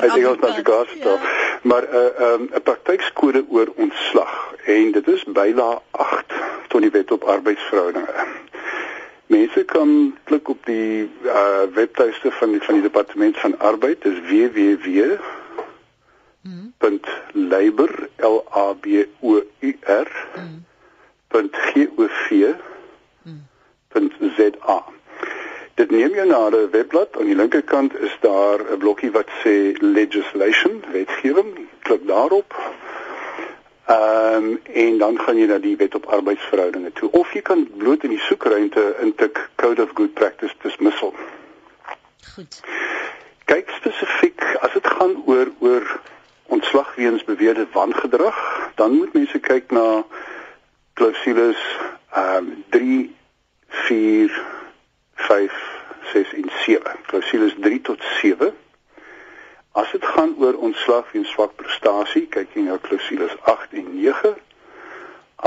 Ek dink ons moet gas Ja. stop. Maar 'n uh, ehm um, 'n praktykskode oor ontslag en dit is byla 8 tot die wet op arbeidsverhoudinge. Mense kan klik op die uh webtuiste van die van die departement van arbeid, dis www punt labor l a b o u r. Punt g o v. Punt z a. Dit neem jou na 'n webblad. Aan die linkerkant is daar 'n blokkie wat sê legislation wetgewing. Klik daarop. Ehm um, en dan gaan jy na die wet op arbeidsverhoudinge toe. Of jy kan bloot in die soekruimte intik code of good practice dismissal. Goed. kyk spesifiek as dit gaan oor oor ontslag weens beweerde wangedrag, dan moet mense kyk na klausules ehm um, 3 4 5 6 en 7. Klausules 3 tot 7. As dit gaan oor ontslag weens swak prestasie, kyk jy na klausules 8 en 9.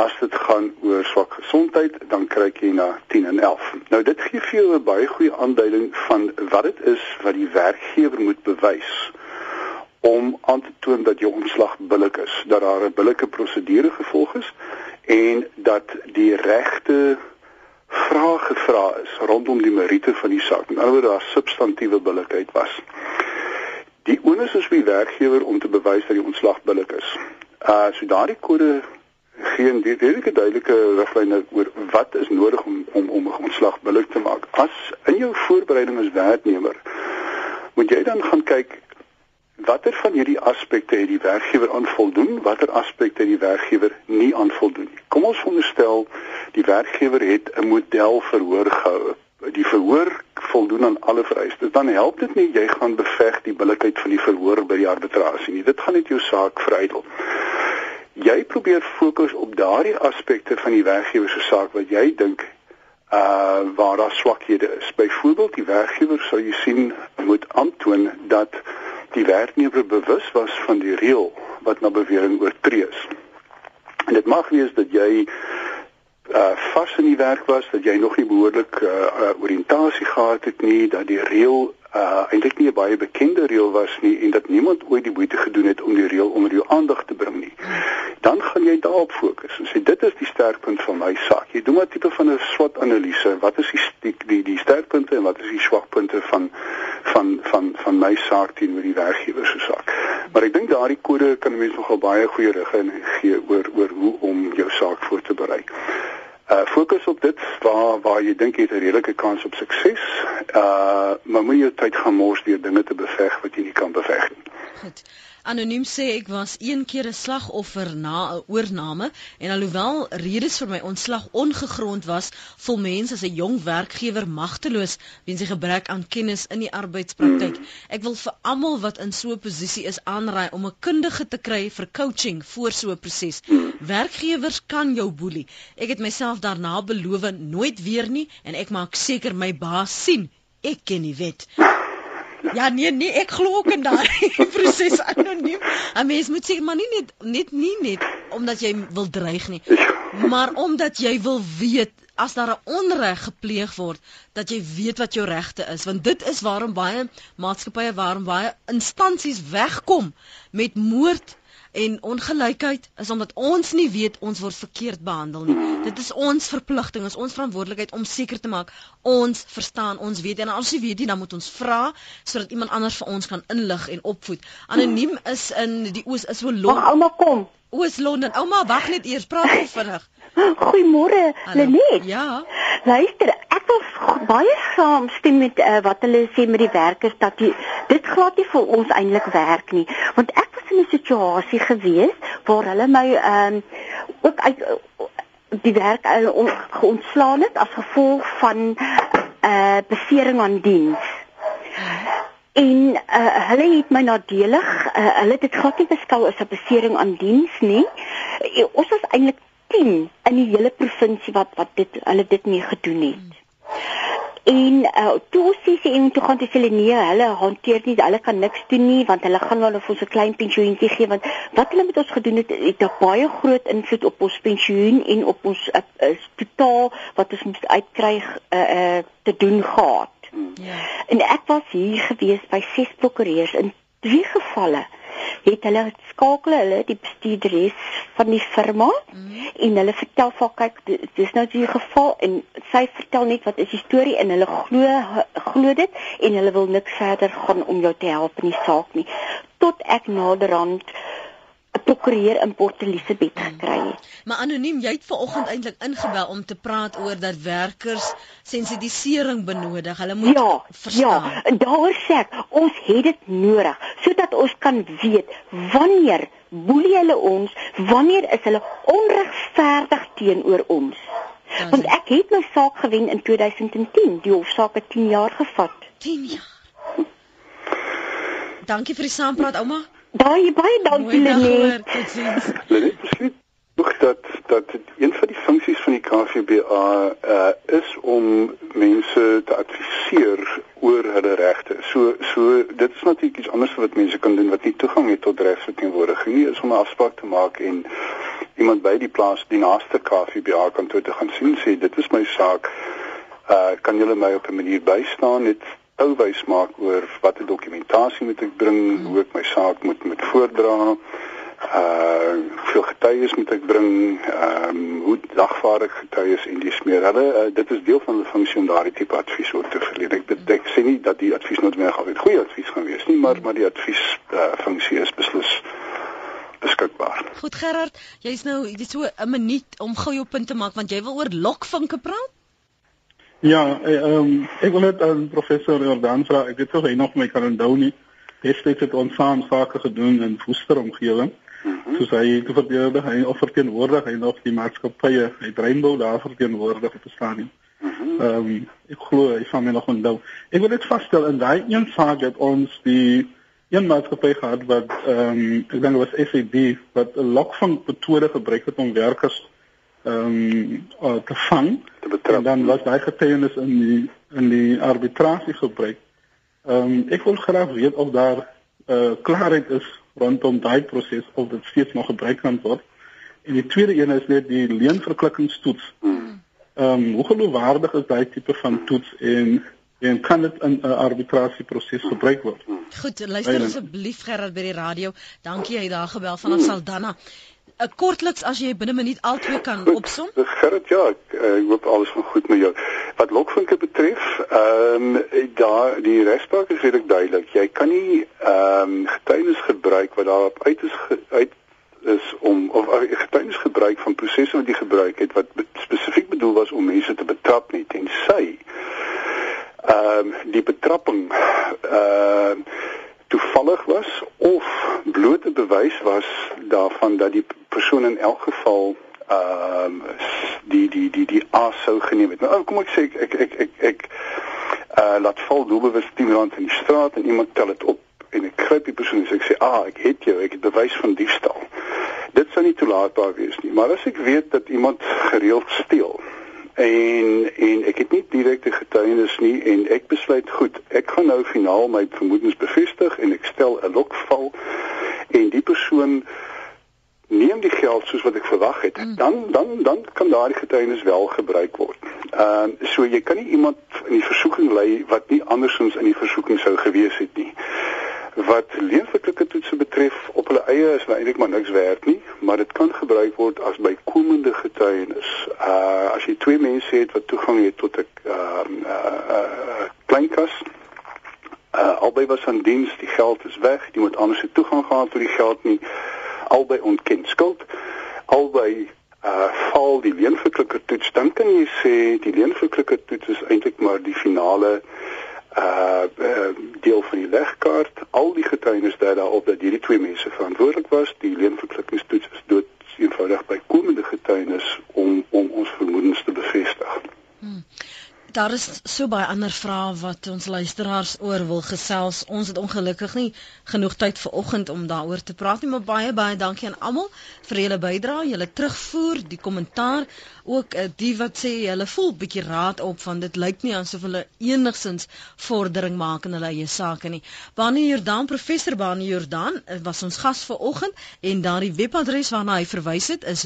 As dit gaan oor swak gesondheid, dan kyk jy na 10 en 11. Nou dit gee vir jou 'n baie goeie aanduiding van wat dit is wat die werkgewer moet bewys om aan te toon dat jou ontslag billik is, dat daar 'n billike prosedure gevolg is en dat die regte vrae gevra is rondom die meriete van die saak. In ander woorde, daar substantiewe billikheid was. Die onus is vir die werkgewer om te bewys dat die ontslag billik is. Uh so daardie kode gee 'n redelike duidelike riglyne oor wat is nodig om om om 'n ontslag billik te maak. As in jou voorbereiding as werknemer moet jy dan gaan kyk watter van hierdie aspekte het die werkgewer aan voldoen, watter aspekte het die werkgewer nie aan voldoen nie. Kom ons veronderstel die werkgewer het 'n model verhoor gehou. Die verhoor voldoen aan alle vereistes. Dan help dit nie jy gaan beveg die billikheid van die verhoor by die arbitrasie nie. Dit gaan net jou saak verydel. Jy probeer fokus op daardie aspekte van die werkgewer se saak wat jy dink uh waar daar swakhede is. Byvoorbeeld die werkgewer sou jy sien moet aantoon dat die werknemer bewus was van die reël wat na bewering oortree is. En dit mag wees dat jy uh vas in die werk was, dat jy nog nie behoorlik uh, uh oriëntasie gehad het nie, dat die reël uh eintlik nie 'n baie bekende reël was nie en dat niemand ooit die moeite gedoen het om die reël onder jou aandag te bring nie. Dan gaan jy daarop fokus en sê dit is die sterkpunt van my saak. Jy doen 'n tipe van 'n SWOT-analise. Wat is die die die, die sterkpunte en wat is die swakpunte van van van van my saak teenoor die werkgewer se saak. Maar ek dink daardie kode kan mense nogal baie goeie riglyne gee oor oor hoe om jou saak voor te berei. Uh fokus op dit waar waar jy dink jy het 'n redelike kans op sukses. Uh maar moenie jou tyd gaan mors deur dinge te beveg wat jy nie kan beveg nie. Goed. Anoniem sê ek was een keer 'n slagoffer na 'n oorname en alhoewel redes vir my ontslag ongegrond was, voel mense as 'n jong werkgewer magteloos weens die gebrek aan kennis in die arbeidspraktyk. Ek wil vir almal wat in so 'n posisie is aanraai om 'n kundige te kry vir coaching voor so 'n proses. Werkgewers kan jou boelie. Ek het myself daarna beloof nooit weer nie en ek maak seker my baas sien ek ken die wet. Ja nee nee, ek glo ook in daai proses anoniem. 'n Mens moet sê maar nie net net nie net omdat jy wil dreig nie, maar omdat jy wil weet as daar 'n onreg gepleeg word, dat jy weet wat jou regte is, want dit is waarom baie maatskappye, waarom baie instansies wegkom met moord en ongelykheid is omdat ons nie weet ons word verkeerd behandel nie. Dit is ons verpligting, is ons verantwoordelikheid om seker te maak ons verstaan, ons weet en as jy weet nie dan moet ons vra sodat iemand anders vir ons kan inlig en opvoed. Anoniem is in die oos is so Wag, Londen. ouma kom. Oos Londen. Ouma, wag net eers, praat gou vinnig. Goeiemôre. Lenet. Ja. Luister, ek wil baie saamstem met uh, wat hulle sê met die werkers dat die, dit glad nie vir ons eintlik werk nie. Want ek was in 'n situasie gewees waar hulle my ehm ook uit die werk uh, on, ontslaan het as gevolg van 'n uh, besering aan diens. En uh, hulle het my nadelig, uh, hulle het dit glad nie beskou as 'n besering aan diens nie. Uh, ons was eintlik 10 in die hele provinsie wat wat dit hulle dit mee gedoen het. En uh, toe sê sy en toe gaan sy sê nee, hulle hanteer nie, hulle kan niks doen nie want hulle gaan wel vir ons 'n klein pensioentjie gee want wat hulle met ons gedoen het het 'n baie groot invloed op ons pensioen en op ons uh, uh, totaal wat ons moet uitkry uh, uh, te doen gehad. Ja. En ek was hier gewees by ses prokureurs in drie gevalle het hulle skakel hulle die bestuurderes van die firma mm. en hulle vertel vir kyk dis nou die geval en sy vertel net wat is die storie en hulle glo glo dit en hulle wil niks verder gaan om jou te help in die saak nie tot ek naderhand 'n prokureur in Port Elizabeth gekry het. Maar anoniem, jy het vanoggend eintlik ingebel om te praat oor dat werkers sensitisering benodig. Hulle moet ja, verstaan. Ja, daaroor sê ek, ons het dit nodig sodat ons kan weet wanneer boelie hulle ons, wanneer is hulle onregverdig teenoor ons. Want ek het my saak gewen in 2010. Die hofsaak het 10 jaar gevat. 10 jaar. Dankie vir die saampraat, ouma. Baie baie dankie Lenet. Lenet, nog dat dat een van die funksies van die KVBA uh, is om mense te adviseer oor hulle regte. So so dit is natuurlik iets anders wat mense kan doen wat nie toegang het tot regsverteenwoordiging nie, is om 'n afspraak te maak en iemand by die plaas die naaste KVBA kantoor te gaan sien sê dit is my saak. Uh kan julle my op 'n manier bystaan? Dit ouwys maak oor watter dokumentasie moet ek bring, hmm. hoe ek my saak moet moet voordra. Uh veel getuies moet ek bring, ehm um, hoe dagvaardig getuies en dis meer. Hulle uh, dit is deel van die funksie om daardie tipe advies oor te verleen. Ek betek sê nie dat die advies noodwendig altyd goeie advies gaan wees nie, maar maar die advies uh, funksie is beslis beskikbaar. Goed Gerard, jy's nou dit so 'n minuut om gou jou punt te maak want jy wil oor lokvinke praat? Ja, eh, ehm um, ek wil net aan professor Jordan vra, ek weet of hy nog my kan onthou nie. Destyds het ons saam sake gedoen in Woester omgewing. Mm -hmm. Soos hy te verdedig, hy of verteenwoordig hy nog die maatskappye, hy Rainbow daar verteenwoordig op die stadium. Mhm. Ehm um, ek glo hy van my nog onthou. Ek wil dit vasstel in daai een saak het ons die een maatskappy gehad wat ehm um, ek dink was SAB wat 'n lokvang metode gebruik het om werkers ehm um, te vang te betrap. En dan was daai getuienis in die in die arbitrasie gebruik. Ehm um, ek wil graag weet of daar eh uh, klaarheid is rondom daai proses of dit steeds nog gebruik kan word. En die tweede een is net die leenverklikkingstoets. Ehm um, hoe geloofwaardig is daai tipe van toets en en kan dit in 'n arbitrasieproses gebruik word? Goed, luister asseblief Gerard by die radio. Dankie jy daar gebel vanaf Saldanha. 'n kortliks as jy binne 'n minuut altyd kan opsom. Dis gerad ja, ek, eh, ek hoop alles gaan goed met jou. Wat lokvinke betref, ehm um, daar die regspraak is redelik duidelik. Jy kan nie ehm um, getuienis gebruik wat daarop uit is ge, uit is om of uh, getuienis gebruik van prosesse wat jy gebruik het wat be, spesifiek bedoel was om mense te betrap nie tensy ehm um, die betrapping ehm uh, toevallig was of blote bewys was daarvan dat die persoon in elk geval ehm uh, die die die die aas sou geneem het. Nou kom ek sê ek ek ek ek, ek uh laat val doelbewus 10 rand in die straat en iemand tel dit op en ek gryp die persoon en sê ek sê ah ek het jou ek het bewys van diefstal. Dit sou nie toelaatbaar wees nie. Maar as ek weet dat iemand gereeld steel en en ek het nie direkte getuienis nie en ek besluit goed ek gaan nou finaal my vermoedens bevestig en ek stel 'n lokval en die persoon neem die geld soos wat ek verwag het mm. dan dan dan kan daardie getuienis wel gebruik word. Ehm uh, so jy kan nie iemand in die versoeking lei wat nie andersins in die versoeking sou gewees het nie wat leenverklikke toetse betref op hulle eie is nou eintlik maar niks werd nie, maar dit kan gebruik word as bykomende getuienis. Uh as jy twee mense het wat toegang het tot 'n ehm uh, uh, uh, kleinkas uh albei was aan diens, die geld is weg, moet anders toegang gehad tot die geld nie. Albei ontken skuld. Albei uh val die leenverklikke toets, dan kan jy sê die leenverklikke toets is eintlik maar die finale uh deel van die legkaart al die getuienis dui daarop dat hierdie twee mense verantwoordelik was die leenverklikkingstoets is dood eenvoudig by komende getuienis om om ons vermoedens te bevestig. Hmm. Daar is so baie ander vrae wat ons luisteraars oor wil gesels. Ons het ongelukkig nie genoeg tyd vir oggend om daaroor te praat nie, maar baie baie dankie aan almal vir julle bydrae, julle terugvoer, die kommentaar, ook uh, die wat sê hulle voel bietjie raad op van dit lyk nie asof hulle enigsins vordering maak in hulle eie sake nie. Bani Jordan, professor Bani Jordan eh, was ons gas vir oggend en daardie webadres waarna hy verwys het is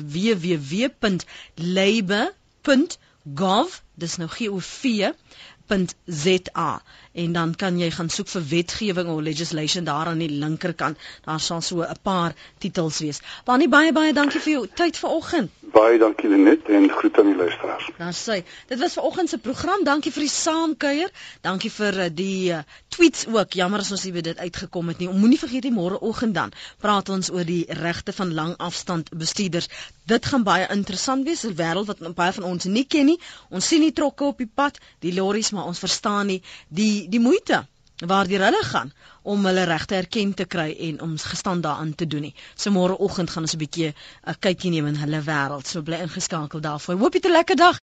www.labour.gov dis nou GOV .za en dan kan jy gaan soek vir wetgewing of legislation daar aan die linkerkant. Daar sal so 'n paar titels wees. Baie baie baie dankie vir jou tyd vanoggend. Baie dankie Lenet en groet aan die luisteraars. Daar sê, dit was vanoggend se program. Dankie vir die saamkuier. Dankie vir eh, die uh, tweets ook. Jammer as ons nie by dit uitgekom het nie. Moenie vergeet die môreoggend dan praat ons oor die regte van langafstand bestuurders. Dit gaan baie interessant wees, 'n wêreld wat baie van ons nie ken nie. Ons sien die trokke op die pad, die lorries, maar ons verstaan nie die die moeite waardeur hulle gaan om hulle regte erken te kry en om gestaan daaraan te doen nie. So môreoggend gaan ons 'n bietjie 'n kykie neem in hulle wêreld. So bly ingeskakel daarvoor. Hoop jy 'n lekker dag.